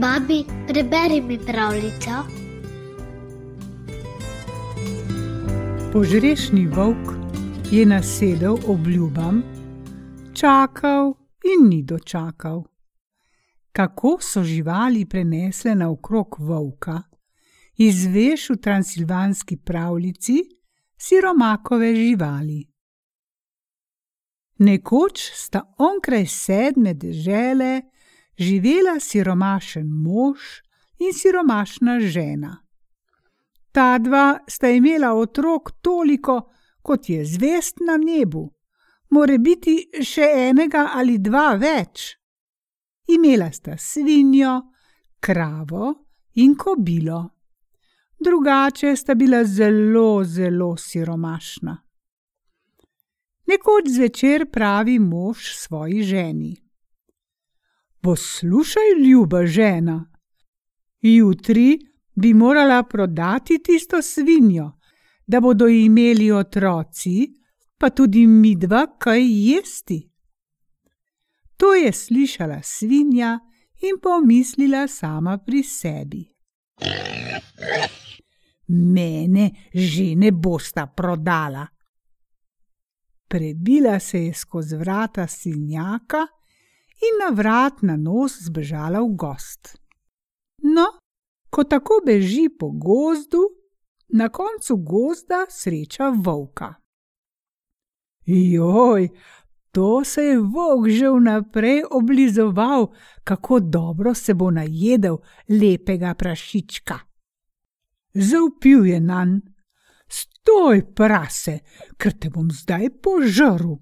Babi, preberi mi pravljico. Požrešni volk je nasedel obljubam, čakal in ni dočakal. Kako so živali prenesle naokrog volka, izveš v transilvanski pravljici siromakove živali. Nekoč sta onkraj sedme dežele živela siromašen mož in siromašna žena. Ta dva sta imela otrok toliko, kot je zvest na nebu, more biti še enega ali dva več. Imela sta svinjo, kravo in kobilo. Drugače sta bila zelo, zelo siromašna. Nekoč zvečer pravi mož svoji ženi: Poslušaj, ljuba žena, jutri bi morala prodati tisto svinjo, da bodo imeli otroci, pa tudi mi dva kaj jesti. To je slišala svinja in pomislila sama pri sebi. Mene že ne bosta prodala. Prebila se je skozi vrata svinjaka in na vrat na nos zbežala v gost. No, ko tako beži po gozdu, na koncu gozda sreča volka. Joj, to se je volk že vnaprej oblizoval, kako dobro se bo najedel lepega prašička. Zaupil je nanj: Stoj, prase, ker te bom zdaj požrl.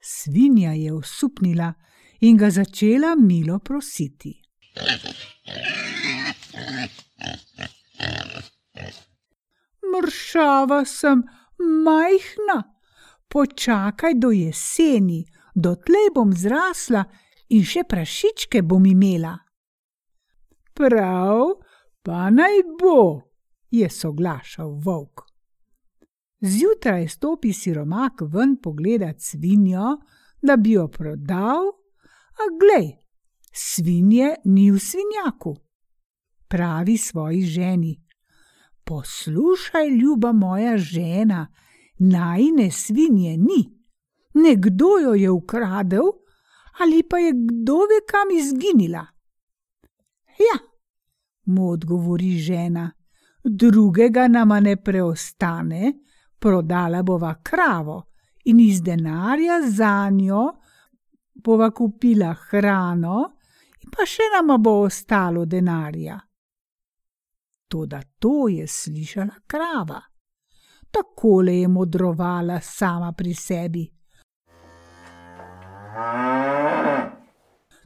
Svinja je usupnila in ga začela milo prositi. Mršava sem, majhna, počakaj do jeseni, dotlej bom zrasla in še prašičke bom imela. Prav, pa naj bo, je soglašal volk. Zjutraj stopi siromak ven pogledat svinjo, da bi jo prodal, a glej, svinje ni v svinjaku. Pravi svoji ženi: Poslušaj, ljuba moja žena, najne svinje ni. Nekdo jo je ukradel, ali pa je kdo ve kam izginila. Ja, mu odgovori žena, drugega nama ne preostane prodala bova kravo in iz denarja za njo bova kupila hrano, pa še nama bo ostalo denarja. Toda to je slišala krava. Takole je modrovala sama pri sebi.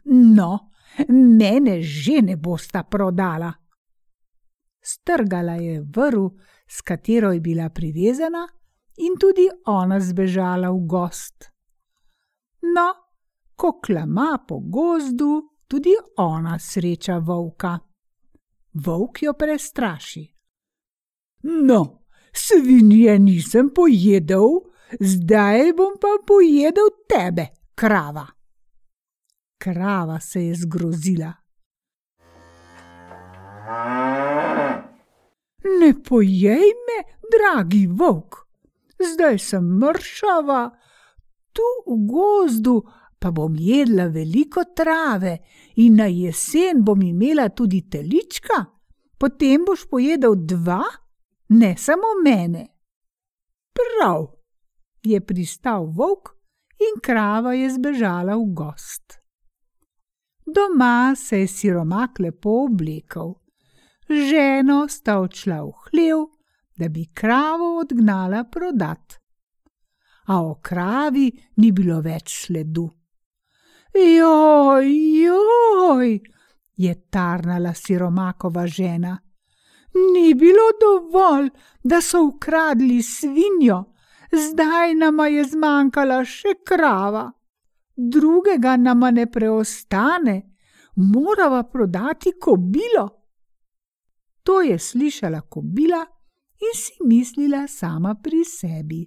No, mene že ne bosta prodala. Strgala je vrv, s katero je bila privezana, in tudi ona zbežala v gost. No, ko klama po gozdu, tudi ona sreča volka. Volk jo prestraši. No, svinje nisem pojedel, zdaj bom pa pojedel tebe, krava. Krava se je zgrozila. Ne pojej me, dragi volk, zdaj sem mršava, tu v gozdu pa bom jedla veliko trave in na jesen bom imela tudi telička, potem boš pojedel dva, ne samo mene. Prav, je pristal volk in krava je zbežala v gost. Doma se je siromak lepo oblekel ženo sta odšla v hlev, da bi kravo odgnala prodat. A o kravi ni bilo več sledu. Joj, joj, je tarnala siromakova žena. Ni bilo dovolj, da so ukradli svinjo, zdaj nama je zmanjkala še krava. Drugega nama ne preostane, morava prodati kobilo. To je slišala kobila in si mislila sama pri sebi.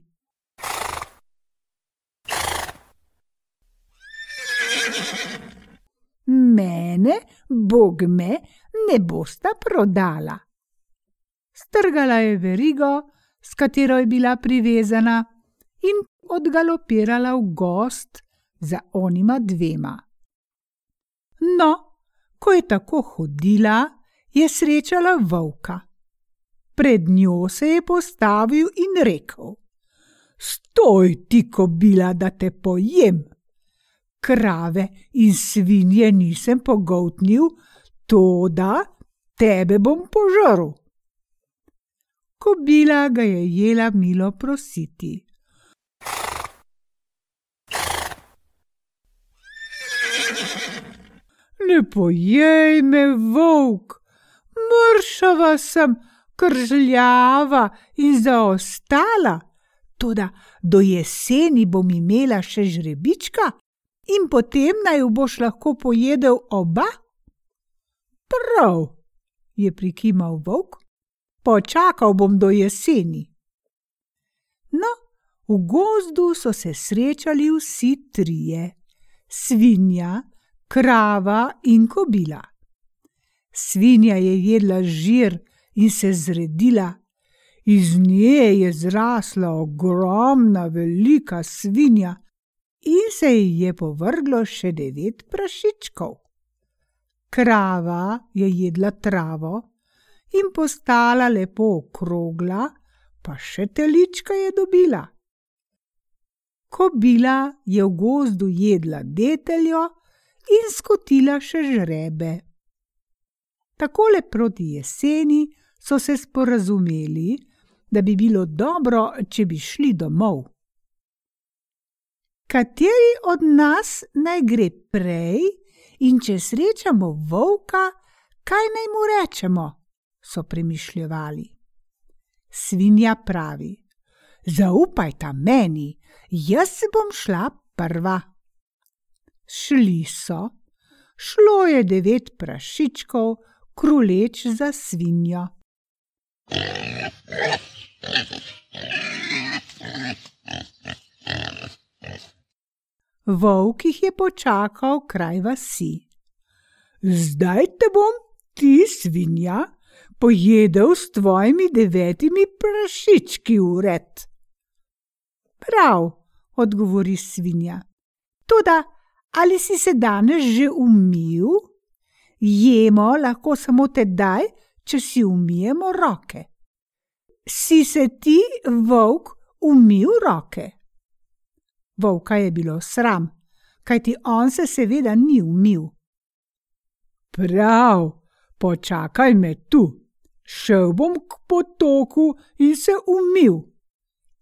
mene, bog me, ne bosta prodala. Strgala je verigo, s katero je bila privezana, in odgalopirala v gost za onima dvema. No, ko je tako hodila, je srečala volka. Pred njo se je postavil in rekel: Stoj ti, kobila, da te pojem. Krave in svinje nisem pogotnil, to da tebe bom požrl. Kobila ga je jela milo prositi. Ne pojej me, volk, mršava sem, kržljava in zaostala, toda do jeseni bom imela še žrebička in potem naj jo boš lahko pojedel oba? Prav, je prikimal volk, počakal bom do jeseni. No, v gozdu so se srečali vsi trije: svinja, krava in kobila. Svinja je jedla žir in se zredila, iz nje je zrasla ogromna, velika svinja in se ji je povrglo še devet prašičkov. Krava je jedla travo in postala lepo okrogla, pa še telička je dobila. Kobila je v gozdu jedla deteljo in skotila še žrebe. Takole proti jeseni so se sporazumeli, da bi bilo dobro, če bi šli domov. Kateri od nas naj gre prej, in če srečamo volka, kaj naj mu rečemo? so premišljali. Svinja pravi: Zaupajta meni, jaz se bom šla prva. Šli so, šlo je devet prašičkov, kruleč za svinjo. Volk jih je počakal kraj vasi. Zdaj te bom, ti svinja, pojedel s tvojimi devetimi prašički ured. Prav, odgovori svinja. Toda ali si se danes že umil? Jemo lahko samo tedaj, če si umijemo roke. Si se ti, volk, umil roke? Volka je bilo sram, kajti on se seveda ni umil. Prav, počakaj me tu, šel bom k potoku in se umil.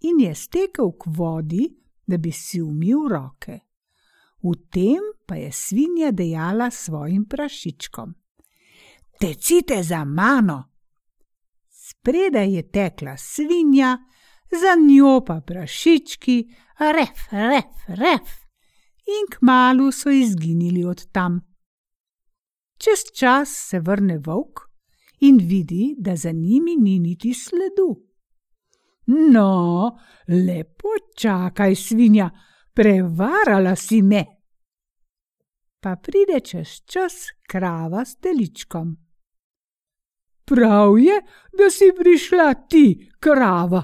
In je stekel k vodi, da bi si umil roke. V tem pa je svinja dejala svojim prašičkom: tecite za mano. Spredaj je tekla svinja, za njo pa prašički, ref, ref, ref, in kmalu so izginili od tam. Čez čas se vrne volk in vidi, da za njimi ni niti sledu. No, lepo čakaj, svinja, prevarala si me. Pa pride čez čas krava s teličkom. Prav je, da si prišla ti, krava.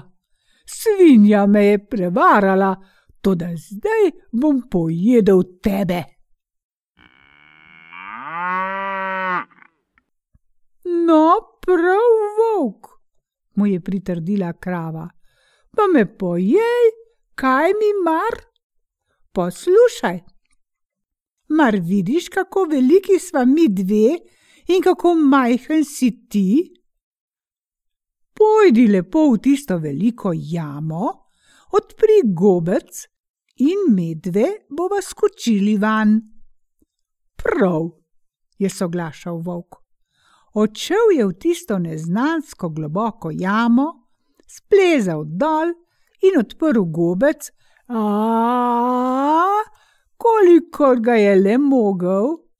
Svinja me je prevarala, toda zdaj bom pojedel tebe. No, prav volk, mu je pritrdila krava. Pa me pojej, kaj mi mar? Poslušaj. Mar vidiš, kako veliki smo mi dve in kako majhen si ti? Pojdi lepo v tisto veliko jamo, odpri gobec in medve bova skočili van. Prav, je soglašal volk. Odšel je v tisto neznansko globoko jamo, splezal dol in odprl gobec, a kolikor ga je le mogel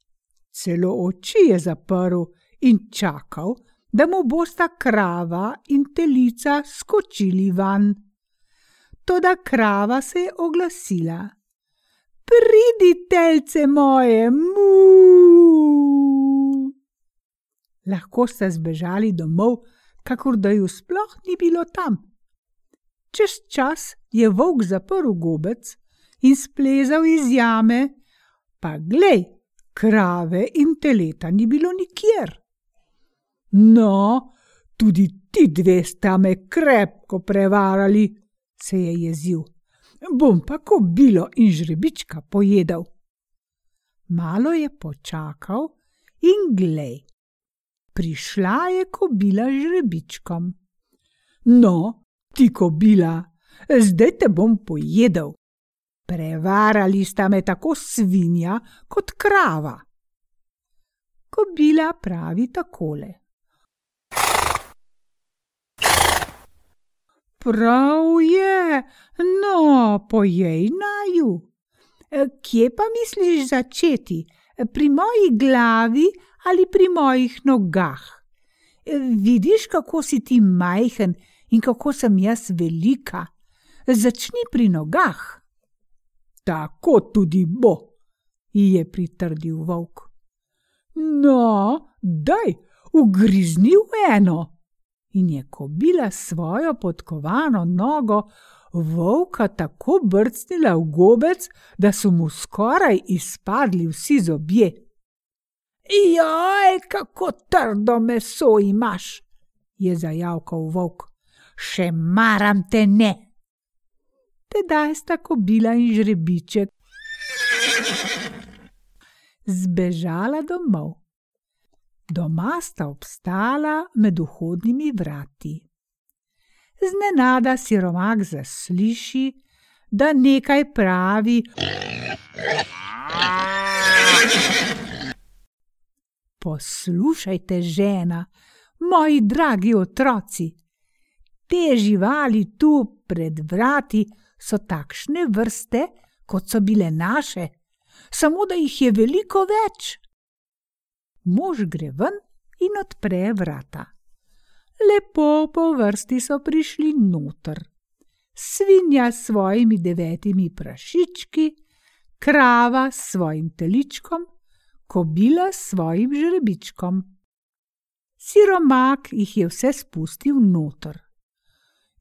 celo oči je zaprl in čakal, da mu bosta krava in telica skočili van. Toda krava se je oglasila: Pridi, telce moje, mu! Lahko sta zbežali domov, kakor da ju sploh ni bilo tam. Čez čas je volk zaprl gobec in splezal iz jame, pa glej, krave in teleta ni bilo nikjer. No, tudi ti dve sta me krepko prevarali, se je jezil. Bom pa kobilo in žrebička pojedel. Malo je počakal in glej. Prišla je kobila žrebičkom. No, ti kobila, zdaj te bom pojedel. Prevarali sta me tako svinja kot krava. Kobila pravi takole. Prav je, no, pojej naju. Kje pa misliš začeti, pri moji glavi ali pri mojih nogah? Vidiš, kako si ti majhen in kako sem jaz velika. Začni pri nogah. Tako tudi bo, ji je pritrdil volk. No, daj, ugrizni v eno. In je kobila svojo podkovano nogo volka tako brcnila v gobec, da so mu skoraj izpadli vsi zobje. Joj, kako trdo meso imaš, je zajavkal volk. Še maram te ne tedaj sta kobila in žrebiček zbežala domov. Doma sta obstala med vhodnimi vrati. Znenada siromak zasliši, da nekaj pravi. Poslušajte, žena, moji dragi otroci, te živali tu pred vrati so takšne vrste, kot so bile naše, samo da jih je veliko več. Mož gre ven in odpre vrata. Lepo po vrsti so prišli noter. Svinja s svojimi devetimi prašički, krava s svojim teličkom, kobila s svojim žrebičkom. Siromak jih je vse spustil noter.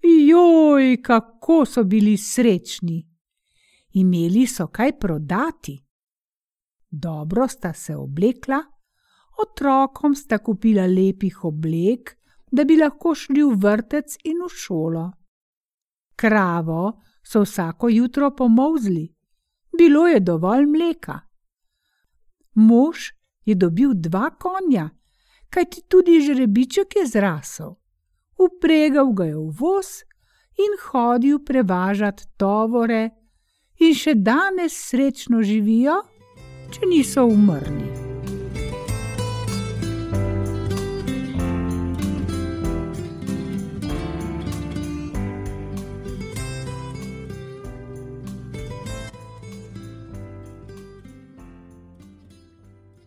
Joj, kako so bili srečni! Imeli so kaj prodati. Dobro sta se oblekla, otrokom sta kupila lepih oblek, da bi lahko šli v vrtec in v šolo. Kravo so vsako jutro pomozli, bilo je dovolj mleka. Mož je dobil dva konja, kajti tudi žrebiček je zrasel upregal ga je v voz in hodil prevažati tovore, in še danes srečno živijo, če niso umrli.